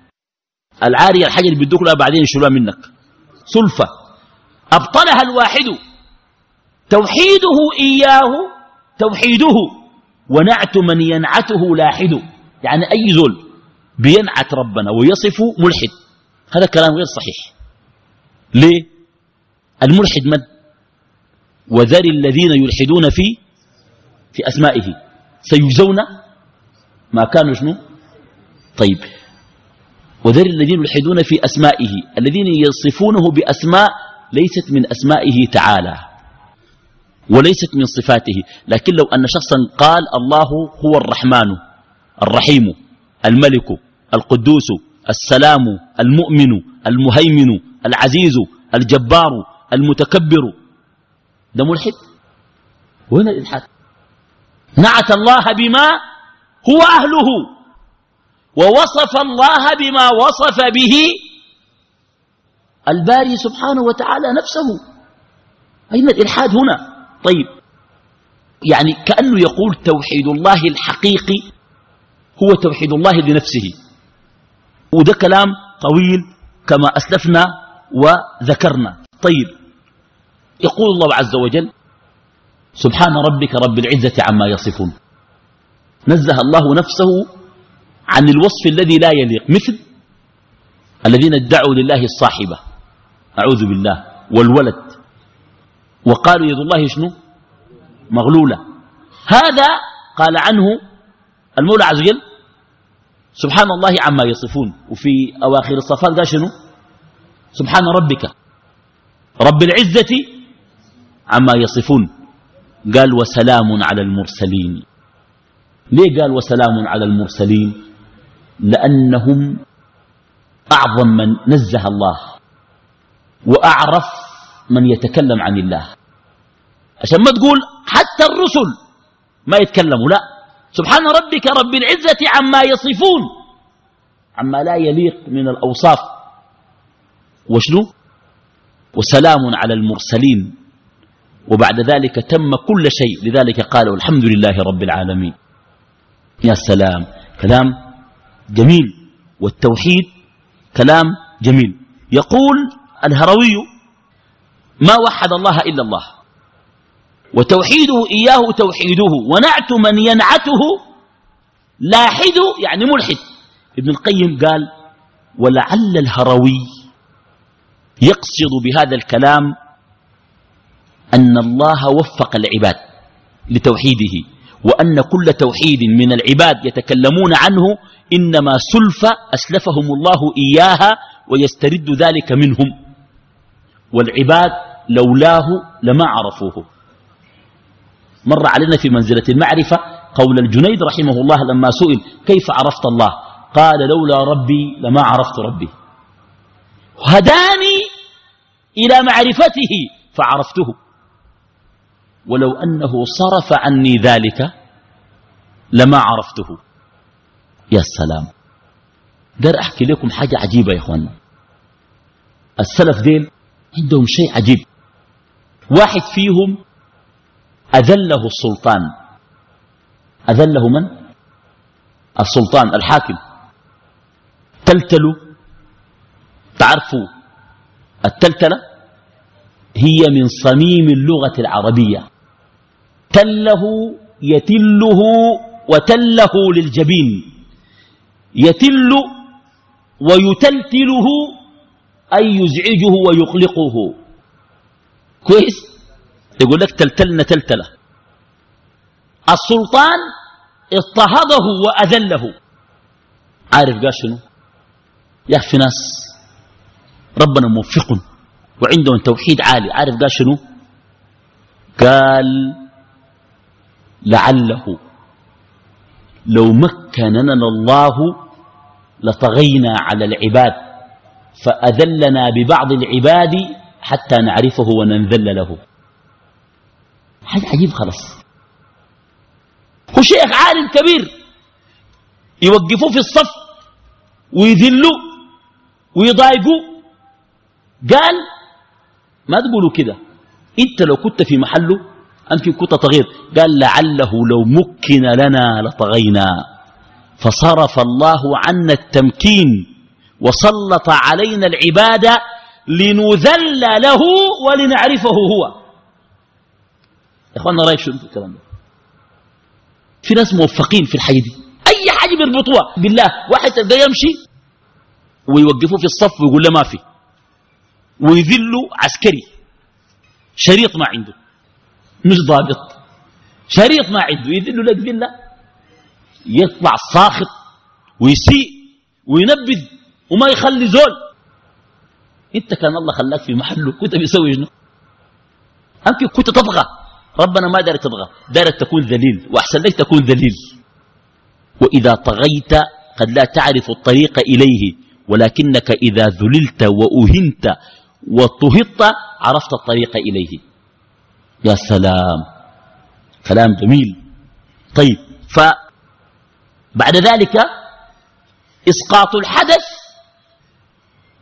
العارية الحاجة اللي بيدوك لها بعدين يشيلوها منك. سلفة. أبطلها الواحد. توحيده إياه. توحيده. ونعت من ينعته لاحد. يعني أي زول بينعت ربنا ويصف ملحد. هذا كلام غير صحيح. ليه؟ الملحد من؟ وذر الذين يلحدون في في أسمائه. سيجزون ما كانوا شنو؟ طيب. وذر الذين يلحدون في أسمائه الذين يصفونه بأسماء ليست من أسمائه تعالى وليست من صفاته لكن لو أن شخصا قال الله هو الرحمن الرحيم الملك القدوس السلام المؤمن المهيمن العزيز الجبار المتكبر ده ملحد؟ وين الإلحاد؟ نعت الله بما هو أهله. ووصف الله بما وصف به الباري سبحانه وتعالى نفسه. أين الإلحاد هنا؟ طيب يعني كأنه يقول توحيد الله الحقيقي هو توحيد الله لنفسه. وده كلام طويل كما أسلفنا وذكرنا. طيب يقول الله عز وجل سبحان ربك رب العزة عما يصفون. نزه الله نفسه عن الوصف الذي لا يليق مثل الذين ادعوا لله الصاحبة أعوذ بالله والولد. وقالوا يد الله شنو؟ مغلولة. هذا قال عنه المولى عز وجل سبحان الله عما يصفون. وفي أواخر الصفات قال شنو؟ سبحان ربك. رب العزة عما يصفون. قال وسلام على المرسلين. ليه قال وسلام على المرسلين؟ لأنهم أعظم من نزه الله وأعرف من يتكلم عن الله. عشان ما تقول حتى الرسل ما يتكلموا لا. سبحان ربك رب العزة عما يصفون عما لا يليق من الأوصاف. وشنو؟ وسلام على المرسلين. وبعد ذلك تم كل شيء. لذلك قالوا الحمد لله رب العالمين. يا سلام. كلام جميل. والتوحيد كلام جميل. يقول الهروي ما وحد الله إلا الله وتوحيده إياه توحيده ونعت من ينعته لاحد يعني ملحد. ابن القيم قال ولعل الهروي يقصد بهذا الكلام أن الله وفق العباد لتوحيده. وأن كل توحيد من العباد يتكلمون عنه إنما سلف أسلفهم الله إياها ويسترد ذلك منهم. والعباد لولاه لما عرفوه. مر علينا في منزلة المعرفة قول الجنيد رحمه الله لما سئل كيف عرفت الله؟ قال لولا ربي لما عرفت ربي. هداني إلى معرفته فعرفته. ولو أنه صرف عني ذلك لما عرفته. يا سلام. دار أحكي لكم حاجة عجيبة يا إخوانا السلف ديل عندهم شيء عجيب. واحد فيهم أذله السلطان. أذله من؟ السلطان الحاكم. تلتلوا تعرفوا التلتلة؟ هي من صميم اللغة العربية. تله يتله وتله للجبين. يتل ويتلتله أي يزعجه ويقلقه. كويس؟ يقول لك تلتلنا تلتلة. السلطان اضطهده وأذله. عارف قال شنو؟ يا في ناس ربنا موفق وعندهم توحيد عالي. عارف قال شنو؟ قال لعله. لو مكننا الله لطغينا على العباد فأذلنا ببعض العباد حتى نعرفه وننذل له. حاجة عجيب خلاص. هو شيخ عالم كبير يوقفوه في الصف ويذلوا ويضايقوا. قال ما تقولوا كده انت لو كنت في محله أنت كنت طغير قال لعله لو مكن لنا لطغينا. فصرف الله عنا التمكين وسلط علينا العبادة لنذل له ولنعرفه هو. يا رأيك شنو في الكلام ده؟ في ناس موفقين في الحاجة دي. أي حاجة بيربطوها. بالله واحد تلقاه يمشي ويوقفوه في الصف ويقول له ما في. ويذلوا عسكري. شريط ما عنده. مش ضابط. شريط ما عنده يذلوا لك ذله يطلع ساخط ويسيء وينبذ وما يخلي زول. انت كان الله خلاك في محله كنت بيسوي شنو؟ أنت كنت تطغى ربنا ما دارك تطغى دارك تكون ذليل وأحسن لك تكون ذليل. وإذا طغيت قد لا تعرف الطريق إليه ولكنك إذا ذللت وأهنت واضطهدت عرفت الطريق إليه. يا سلام. كلام جميل. طيب فبعد ذلك إسقاط الحدث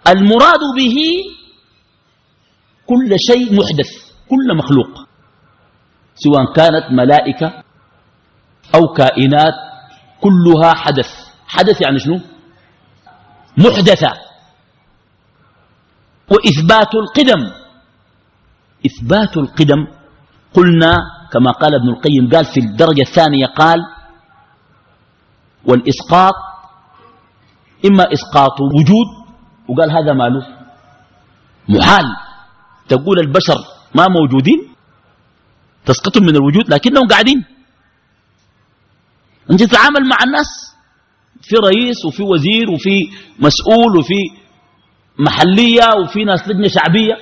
المراد به كل شيء محدث كل مخلوق سواء كانت ملائكة أو كائنات كلها حدث. حدث يعني شنو؟ محدثة. وإثبات القدم. إثبات القدم قلنا كما قال ابن القيم قال في الدرجة الثانية قال والإسقاط إما إسقاط وجود وقال هذا ماله؟ محال. تقول البشر ما موجودين؟ تسقطهم من الوجود لكنهم قاعدين. أنت تتعامل مع الناس في رئيس وفي وزير وفي مسؤول وفي محلية وفي ناس لجنة شعبية.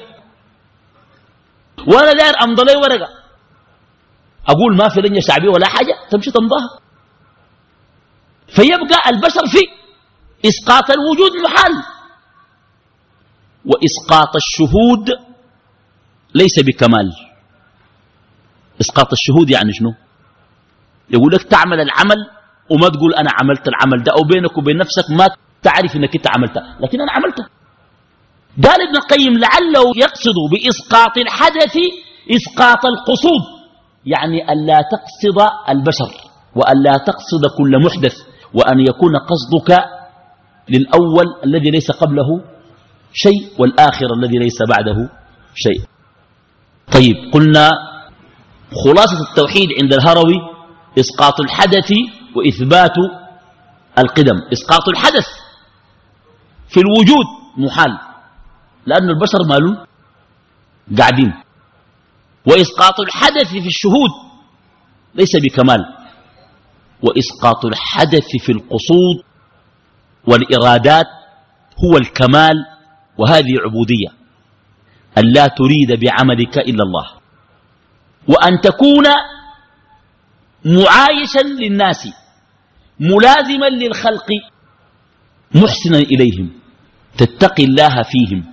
وأنا داير امضى لي ورقة. أقول ما في لجنة شعبية ولا حاجة تمشي تمضاها. فيبقى البشر في إسقاط الوجود محال وإسقاط الشهود ليس بكمال. إسقاط الشهود يعني شنو؟ يقول لك تعمل العمل وما تقول أنا عملت العمل ده أو بينك وبين نفسك ما تعرف أنك أنت عملته لكن أنا عملته. قال ابن القيم لعله يقصد بإسقاط الحدث إسقاط القصود. يعني ألا تقصد البشر وألا تقصد كل محدث وأن يكون قصدك للأول الذي ليس قبله شيء والآخر الذي ليس بعده شيء. طيب قلنا خلاصة التوحيد عند الهروي إسقاط الحدث وإثبات القدم. إسقاط الحدث في الوجود محال لأن البشر مالون؟ قاعدين. وإسقاط الحدث في الشهود. ليس بكمال. وإسقاط الحدث في القصود والإرادات هو الكمال وهذه عبودية. أن لا تريد بعملك إلا الله. وأن تكون معايشا للناس ملازما للخلق محسنا إليهم. تتقي الله فيهم.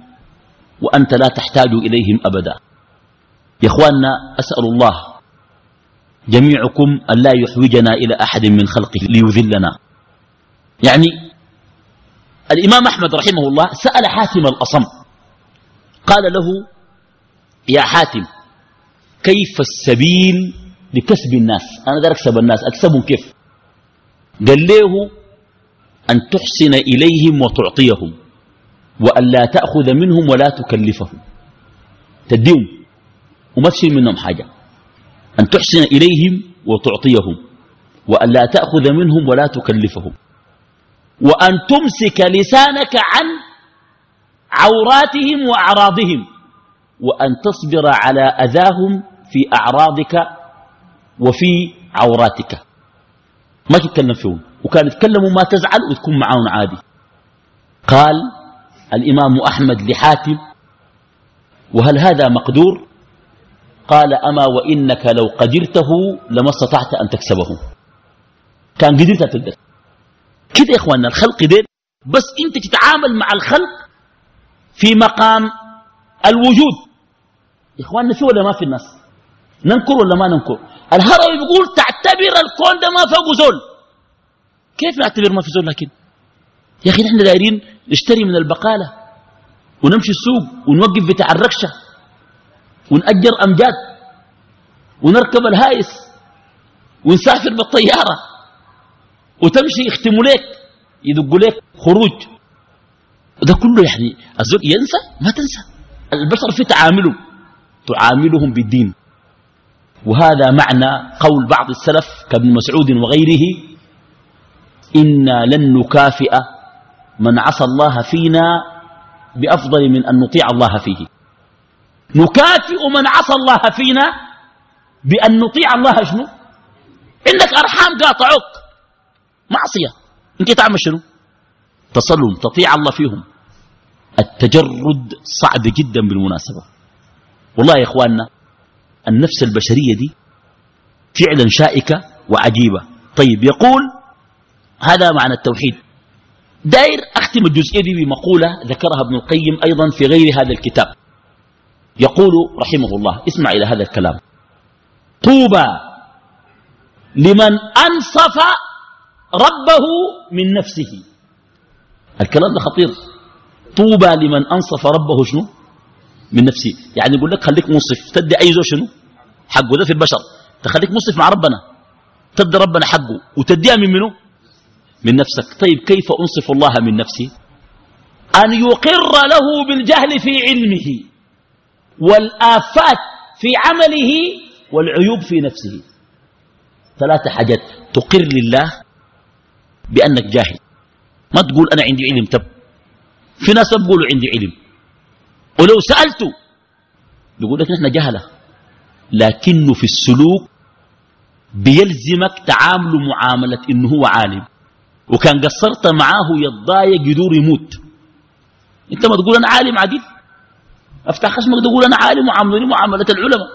وأنت لا تحتاج إليهم أبدا. يا إخواننا أسأل الله جميعكم أن لا يحوجنا إلى أحد من خلقه ليذلنا. يعني الإمام أحمد رحمه الله سأل حاتم الأصم قال له يا حاتم كيف السبيل لكسب الناس؟ أنا دار أكسب الناس أكسبهم كيف؟ قال له أن تحسن إليهم وتعطيهم وأن لا تأخذ منهم ولا تكلفهم. تديهم. وما تشيل منهم حاجة. أن تحسن إليهم وتعطيهم. وأن لا تأخذ منهم ولا تكلفهم. وأن تمسك لسانك عن عوراتهم وأعراضهم. وأن تصبر على أذاهم في أعراضك وفي عوراتك. ما تتكلم فيهم وكان يتكلموا ما تزعل وتكون معاهم عادي. قال الإمام أحمد لحاتم وهل هذا مقدور؟ قال أما وإنك لو قدرته لما استطعت أن تكسبه. كان قدرت تقدر. كده يا إخواننا الخلق ديل. بس أنت تتعامل مع الخلق في مقام الوجود. يا إخواننا في ولا ما في الناس؟ ننكر ولا ما ننكر؟ الهروي بيقول تعتبر الكون ده ما فوق زول. كيف نعتبر ما في زول لكن؟ يا أخي نحن دايرين نشتري من البقالة ونمشي السوق ونوقف بتاع الركشة. ونأجر أمجاد ونركب الهايس ونسافر بالطيارة وتمشي يختموا لك يدقوا لك خروج. ده كله يعني الزول ينسى؟ ما تنسى. البشر في تعامله تعاملهم بالدين. وهذا معنى قول بعض السلف كابن مسعود وغيره إنا لن نكافئ من عصى الله فينا بأفضل من أن نطيع الله فيه. نكافئ من عصى الله فينا بأن نطيع الله شنو؟ عندك أرحام قاطعوك. معصية. انت تعمل شنو؟ تصلهم تطيع الله فيهم. التجرد صعب جدا بالمناسبة. والله يا إخواننا النفس البشرية دي فعلا شائكة وعجيبة. طيب يقول هذا معنى التوحيد. داير أختم الجزئية دي بمقولة ذكرها ابن القيم أيضا في غير هذا الكتاب. يقول رحمه الله اسمع إلى هذا الكلام. طوبى لمن أنصف ربه من نفسه. الكلام ده خطير. طوبى لمن أنصف ربه شنو؟ من نفسه. يعني يقول لك خليك منصف تدي أي زو شنو؟ حقه. ده في البشر. تخليك منصف مع ربنا. تدي ربنا حقه وتديها من منه من نفسك. طيب كيف أنصف الله من نفسي أن يقر له بالجهل في علمه. والآفات في عمله والعيوب في نفسه. ثلاثة حاجات. تقر لله بأنك جاهل. ما تقول أنا عندي علم تب. في ناس بيقولوا عندي علم. ولو سألته يقول لك نحن جهلة. لكنه في السلوك بيلزمك تعامله معاملة إنه هو عالم. وكان قصرت معاه يتضايق يدور يموت. أنت ما تقول أنا عالم عديد أفتح خشمك تقول أنا عالم وعاملني معاملة العلماء.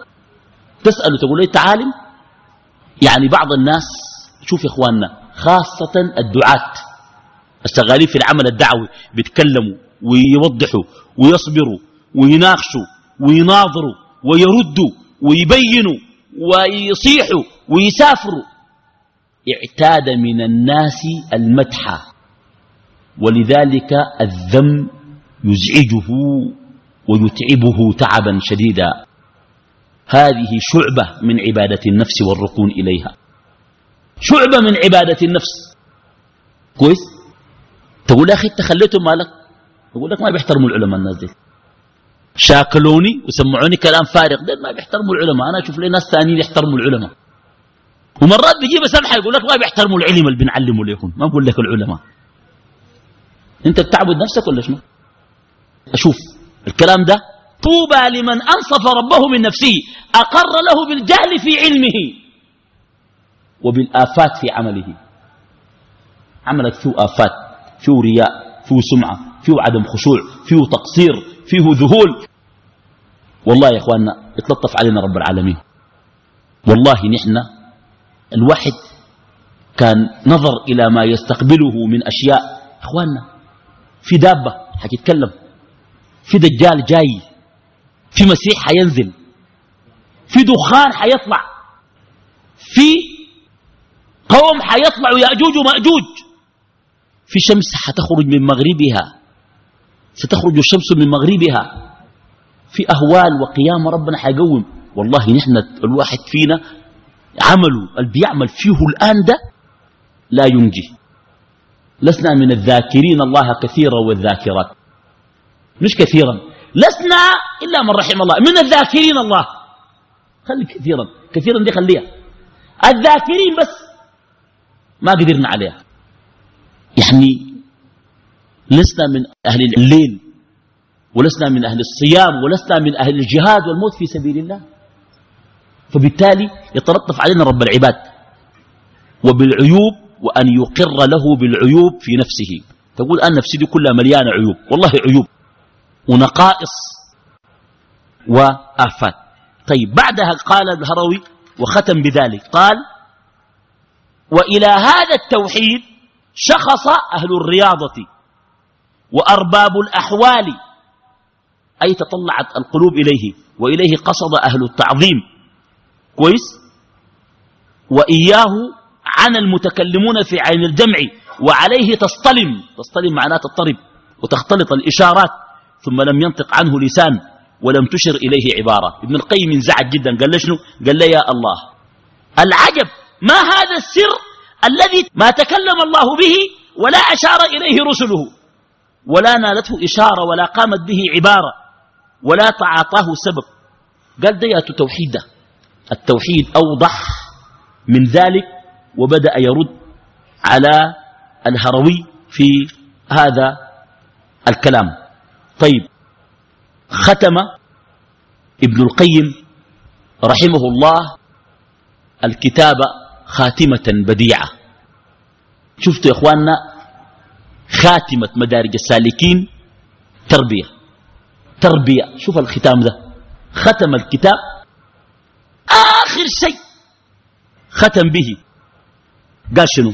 تساله تقول له أنت عالم؟ يعني بعض الناس شوف يا إخواننا خاصة الدعاة الشغالين في العمل الدعوي بيتكلموا ويوضحوا ويصبروا ويناقشوا ويناظروا ويردوا ويبينوا ويصيحوا ويسافروا. اعتاد من الناس المدح ولذلك الذم يزعجه ويتعبه تعبا شديدا. هذه شعبة من عبادة النفس والركون إليها. شعبة من عبادة النفس. كويس؟ تقول يا أخي أنت خليتهم مالك؟ يقول لك ما بيحترموا العلماء الناس دي. شاكلوني وسمعوني كلام فارغ ده ما بيحترموا العلماء. أنا أشوف لي ناس ثانيين يحترموا العلماء. ومرات بيجيب سمحة يقول لك ما بيحترموا العلم اللي بنعلمه لهم ما بقول لك العلماء. أنت بتعبد نفسك ولا شنو؟ أشوف. الكلام ده؟ طوبى لمن أنصف ربه من نفسه أقر له بالجهل في علمه وبالآفات في عمله. عملك فيه آفات فيه رياء فيه سمعة فيه عدم خشوع فيه تقصير فيه ذهول. والله يا إخواننا اتلطف علينا رب العالمين. والله نحن الواحد كان نظر إلى ما يستقبله من أشياء. إخواننا في دابة حتتكلم. في دجال جاي في مسيح حينزل في دخان حيطلع في قوم حيطلعوا يأجوج ومأجوج في شمس حتخرج من مغربها ستخرج الشمس من مغربها في أهوال وقيام ربنا حيقوم. والله نحن الواحد فينا عمله اللي بيعمل فيه الآن ده لا ينجي. لسنا من الذاكرين الله كثيرا والذاكرات. مش كثيرا. لسنا إلا من رحم الله. من الذاكرين الله. خلي كثيرا. كثيرا دي خليها. الذاكرين بس ما قدرنا عليها. يعني لسنا من أهل الليل ولسنا من أهل الصيام ولسنا من أهل الجهاد والموت في سبيل الله. فبالتالي يتلطف علينا رب العباد. وبالعيوب وأن يقر له بالعيوب في نفسه. تقول أن نفسي دي كلها مليانة عيوب. والله عيوب. ونقائص وآفات. طيب بعدها قال الهروي وختم بذلك قال وإلى هذا التوحيد شخص أهل الرياضة وأرباب الأحوال أي تطلعت القلوب إليه وإليه قصد أهل التعظيم. كويس؟ وإياه عن المتكلمون في عين الجمع وعليه تصطلم تصطلم معناه تضطرب وتختلط الإشارات. ثم لم ينطق عنه لسان ولم تشر إليه عبارة. ابن القيم انزعج جدا قال له شنو؟ قال له يا الله العجب ما هذا السر الذي ما تكلم الله به ولا أشار إليه رسله ولا نالته إشارة ولا قامت به عبارة ولا تعاطاه سبب. قال ده ياتو توحيد التوحيد أوضح من ذلك وبدأ يرد على الهروي في هذا الكلام. طيب ختم ابن القيم رحمه الله الكتاب خاتمة بديعة. شفتوا يا إخواننا خاتمة مدارج السالكين تربية. تربية شوف الختام ده. ختم الكتاب آخر شيء ختم به. قال شنو؟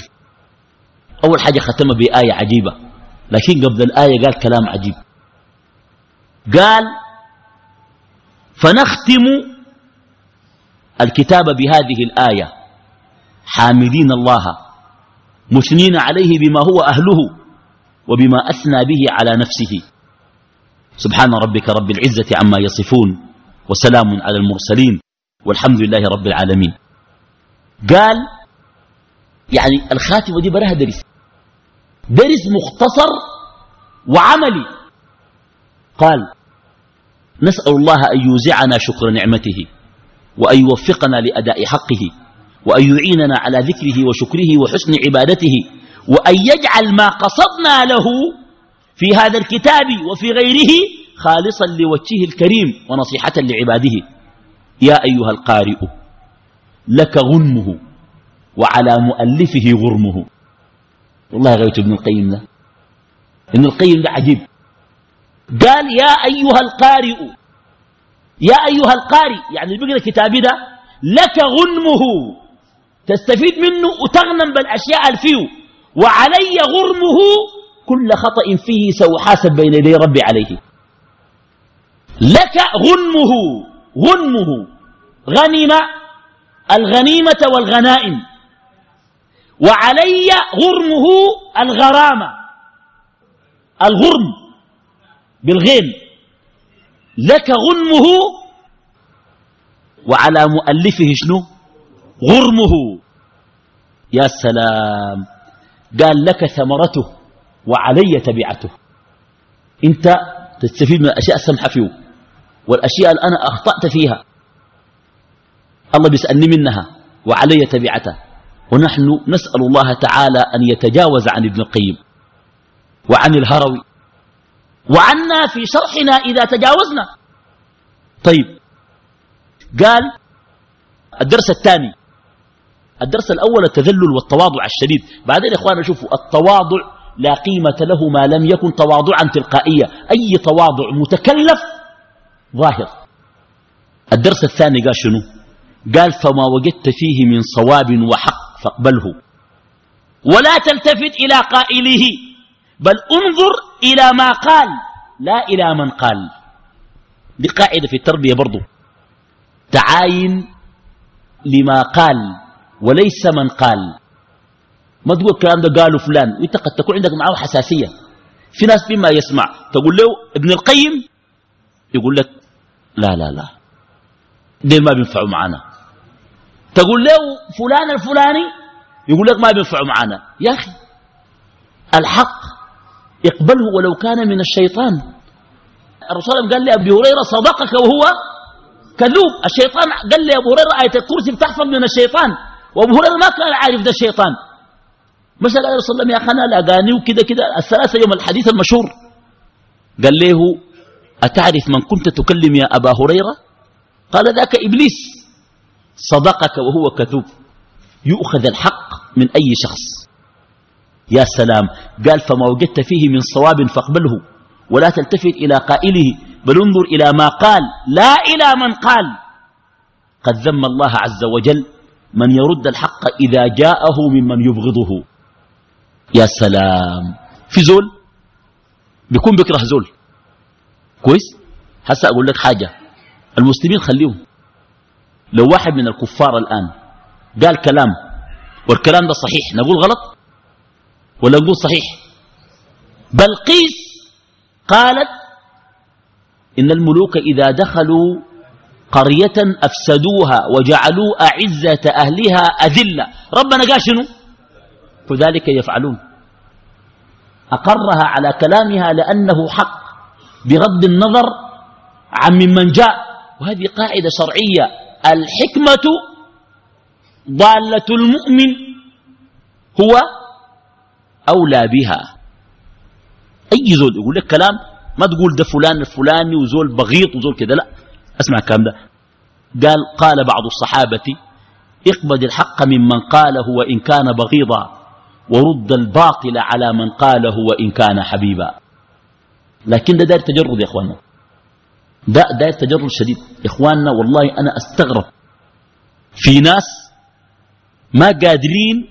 أول حاجة ختم بآية عجيبة لكن قبل الآية قال كلام عجيب. قال فنختم الكتاب بهذه الآية. حامدين الله. مثنين عليه بما هو أهله وبما أثنى به على نفسه. سبحان ربك رب العزة عما يصفون وسلام على المرسلين والحمد لله رب العالمين. قال يعني الخاتمة دي براها درس. درس مختصر وعملي. قال نسأل الله أن يوزعنا شكر نعمته وأن يوفقنا لأداء حقه وأن يعيننا على ذكره وشكره وحسن عبادته وأن يجعل ما قصدنا له في هذا الكتاب وفي غيره خالصا لوجهه الكريم ونصيحة لعباده. يا أيها القارئ لك غنمه وعلى مؤلفه غرمه. والله غيرت ابن القيم ده. ابن القيم ده عجيب. قال يا أيها القارئ يا أيها القارئ يعني بقرأ كتابي ده لك غنمه. تستفيد منه وتغنم بالأشياء الفيه وعلي غرمه كل خطأ فيه سأحاسب بين يدي ربي عليه. لك غنمه غنمه. غنم الغنيمة والغنائم. وعلي غرمه الغرامة. الغرم. بالغين لك غنمه وعلى مؤلفه شنو؟ غرمه. يا سلام. قال لك ثمرته وعلي تبعته. انت تستفيد من الأشياء السمحة فيه. والأشياء اللي أنا أخطأت فيها. الله بيسألني منها وعلي تبعته. ونحن نسأل الله تعالى أن يتجاوز عن ابن القيم وعن الهروي. وعنا في شرحنا إذا تجاوزنا. طيب. قال الدرس الثاني. الدرس الأول التذلل والتواضع الشديد. بعدين يا إخوانا شوفوا التواضع لا قيمة له ما لم يكن تواضعا تلقائيا. أي تواضع متكلف؟ ظاهر. الدرس الثاني قال شنو؟ قال فما وجدت فيه من صواب وحق فاقبله. ولا تلتفت إلى قائله. بل انظر إلى ما قال لا إلى من قال. دي قاعدة في التربية برضو. تعاين لما قال وليس من قال. ما تقول الكلام ده قاله فلان وانت قد تكون عندك معه حساسية. في ناس مما يسمع تقول له ابن القيم يقول لك لا لا لا. دي ما بينفعوا معنا. تقول له فلان الفلاني يقول لك ما بينفعوا معنا. يا أخي الحق اقبله ولو كان من الشيطان. الرسول قال لأبي هريرة صدقك وهو كذوب. الشيطان قال لي أبو هريرة آية الكرسي بتحفظ من الشيطان. وأبو هريرة ما كان عارف ده الشيطان. مش قال رسول الله يا خنا لاقاني وكذا كذا الثلاثة يوم الحديث المشهور. قال له أتعرف من كنت تكلم يا أبا هريرة؟ قال ذاك إبليس. صدقك وهو كذوب. يؤخذ الحق من أي شخص. يا سلام قال فما وجدت فيه من صواب فاقبله ولا تلتفت إلى قائله بل انظر إلى ما قال لا إلى من قال. قد ذم الله عز وجل من يرد الحق إذا جاءه ممن يبغضه. يا سلام في زول؟ بيكون بيكره زول. كويس؟ هسا أقول لك حاجة المسلمين خليهم. لو واحد من الكفار الآن قال كلام والكلام ده صحيح نقول غلط؟ ولا نقول صحيح؟ بلقيس قالت إن الملوك إذا دخلوا قرية أفسدوها وجعلوا أعزة أهلها أذلة. ربنا قال شنو؟ فذلك يفعلون. أقرها على كلامها لأنه حق بغض النظر عن ممن جاء. وهذه قاعدة شرعية. الحكمة ضالة المؤمن هو أولى بها. أي زول يقول لك كلام ما تقول ده فلان الفلاني وزول بغيط وزول كده لا. اسمع الكلام ده. قال قال بعض الصحابة اقبض الحق ممن قاله وإن كان بغيضا ورد الباطل على من قاله وإن كان حبيبا. لكن ده داير تجرد يا إخواننا. ده داير تجرد شديد. إخواننا والله أنا أستغرب. في ناس ما قادرين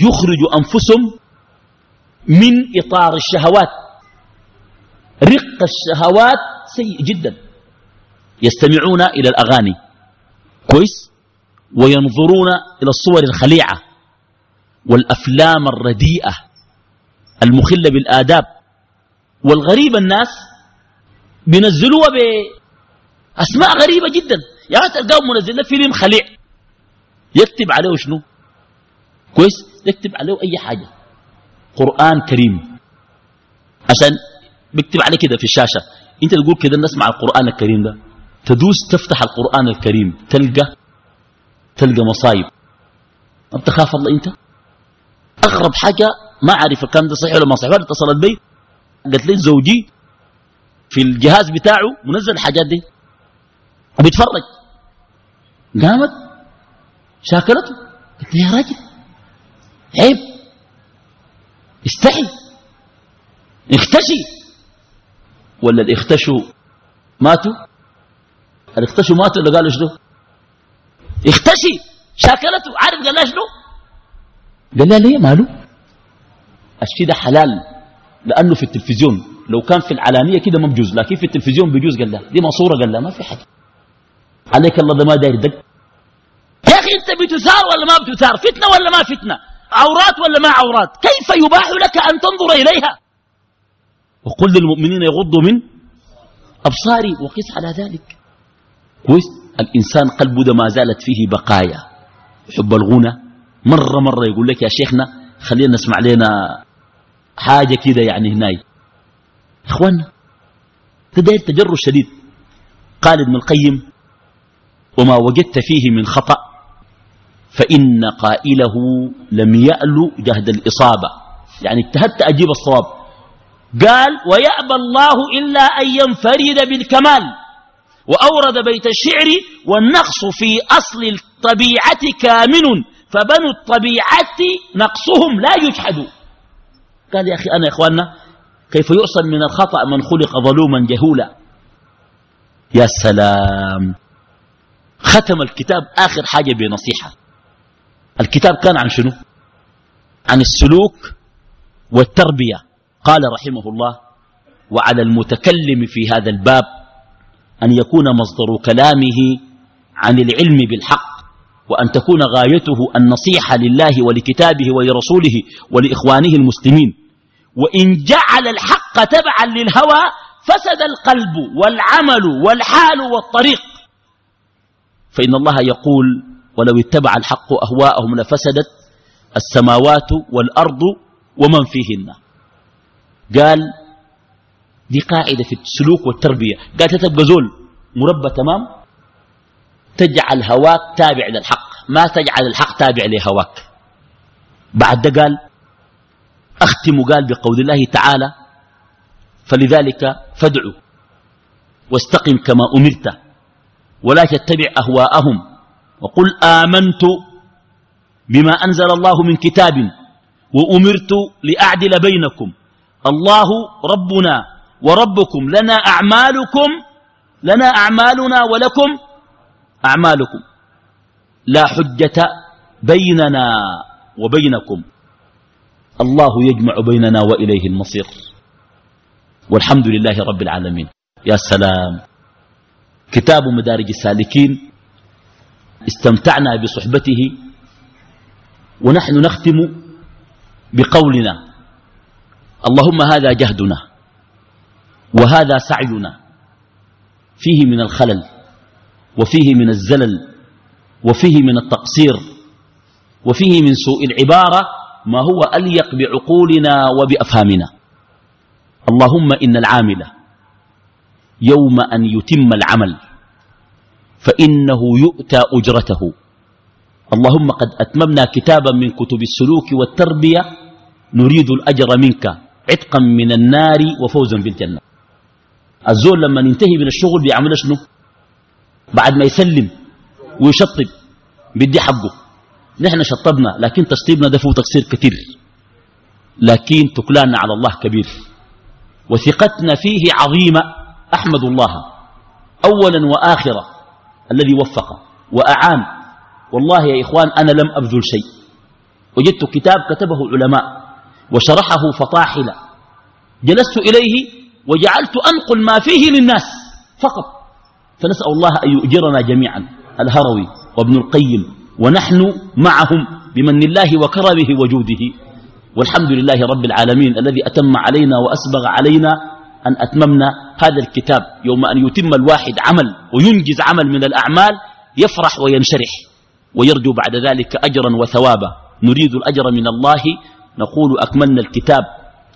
يخرجوا أنفسهم من إطار الشهوات. رق الشهوات سيء جدا. يستمعون إلى الأغاني. كويس؟ وينظرون إلى الصور الخليعة والأفلام الرديئة المخلة بالآداب. والغريب الناس بينزلوها بأسماء غريبة جدا. يا يعني تلقاهم منزل فيلم خليع. يكتب عليه شنو؟ كويس؟ يكتب عليه أي حاجة. قرآن كريم. عشان بيكتب عليه كده في الشاشة. انت تقول كده نسمع القرآن الكريم ده. تدوس تفتح القرآن الكريم. تلقى تلقى مصايب. ما بتخاف الله انت؟ اغرب حاجة ما أعرف الكلام ده صحيح ولا ما صحيح. اتصلت بي قالت لي زوجي في الجهاز بتاعه منزل الحاجات دي. وبيتفرج قامت شاكلته قلت لي يا راجل عيب. استحي. اختشي. ولا اللي اختشوا ماتوا؟ اللي اختشوا ماتوا ولا قالوا شنو؟ اختشي. شاكلته. عارف قال لها شنو؟ قال لها ليه ماله الشيء ده حلال لأنه في التلفزيون. لو كان في العلانيه كده ما بجوز لكن في التلفزيون بيجوز قال لها. دي مصوره قال لها ما في حاجة عليك الله ده ما داير دق. يا أخي أنت بتثار ولا ما بتثار؟ فتنة ولا ما فتنة؟ عورات ولا ما عورات؟ كيف يباح لك أن تنظر إليها؟ وقل للمؤمنين يغضوا من أبصاري. وقس على ذلك. كويس؟ الإنسان قلبه ده ما زالت فيه بقايا. يحب الغنى. مرة مرة يقول لك يا شيخنا خلينا نسمع لنا حاجة كده يعني هناي. إخواننا تدير تجرد شديد. قال ابن القيم وما وجدت فيه من خطأ فإن قائله لم يأل جهد الإصابة. يعني اجتهدت أجيب الصواب. قال ويأبى الله إلا أن ينفرد بالكمال وأورد بيت الشعر والنقص في أصل الطبيعة كامن فبنو الطبيعة نقصهم لا يجحد قال يا أخي أنا يا إخواننا كيف يؤصل من الخطأ من خلق ظلوما جهولا؟ يا سلام. ختم الكتاب آخر حاجة بنصيحة. الكتاب كان عن شنو؟ عن السلوك والتربية. قال رحمه الله وعلى المتكلم في هذا الباب أن يكون مصدر كلامه عن العلم بالحق وأن تكون غايته النصيحة لله ولكتابه ولرسوله ولإخوانه المسلمين. وإن جعل الحق تبعا للهوى فسد القلب والعمل والحال والطريق. فإن الله يقول ولو اتبع الحق أهواءهم لفسدت السماوات والأرض ومن فيهن. قال دي قاعدة في السلوك والتربية. قال تتبقى زول مربى تمام تجعل هواك تابع للحق. ما تجعل الحق تابع لهواك. بعد ده قال أختم قال بقول الله تعالى فلذلك فادعوا واستقم كما أمرت ولا تتبع أهواءهم وقل آمنت بما أنزل الله من كتاب وأمرت لأعدل بينكم. الله ربنا وربكم. لنا أعمالكم لنا أعمالنا ولكم أعمالكم. لا حجة بيننا وبينكم. الله يجمع بيننا وإليه المصير. والحمد لله رب العالمين. يا سلام. كتاب مدارج السالكين استمتعنا بصحبته ونحن نختم بقولنا اللهم هذا جهدنا وهذا سعينا فيه من الخلل وفيه من الزلل وفيه من التقصير وفيه من سوء العبارة ما هو أليق بعقولنا وبأفهامنا. اللهم إن العامل يوم أن يتم العمل. فإنه يؤتى أجرته. اللهم قد أتممنا كتابا من كتب السلوك والتربية نريد الأجر منك عتقا من النار وفوزا بالجنة. الزول لما ينتهي من الشغل بيعمل شنو؟ بعد ما يسلم ويشطب بدي حقه. نحن شطبنا لكن تشطيبنا ده فيه تقصير كثير. لكن تكلاننا على الله كبير. وثقتنا فيه عظيمة أحمد الله. أولا وآخرا. الذي وفق وأعان. والله يا إخوان أنا لم أبذل شيء. وجدت كتاب كتبه علماء وشرحه فطاحل جلست إليه وجعلت أنقل ما فيه للناس فقط. فنسأل الله أن يؤجرنا جميعا الهروي وابن القيم ونحن معهم بمن الله وكرمه وجوده. والحمد لله رب العالمين الذي أتم علينا وأسبغ علينا أن أتممنا هذا الكتاب يوم أن يتم الواحد عمل وينجز عمل من الأعمال يفرح وينشرح ويرجو بعد ذلك أجرا وثوابا. نريد الأجر من الله. نقول أكملنا الكتاب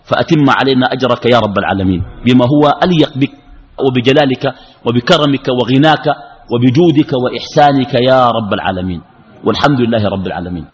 فأتم علينا أجرك يا رب العالمين بما هو أليق بك وبجلالك وبكرمك وغناك وبجودك وإحسانك يا رب العالمين. والحمد لله رب العالمين.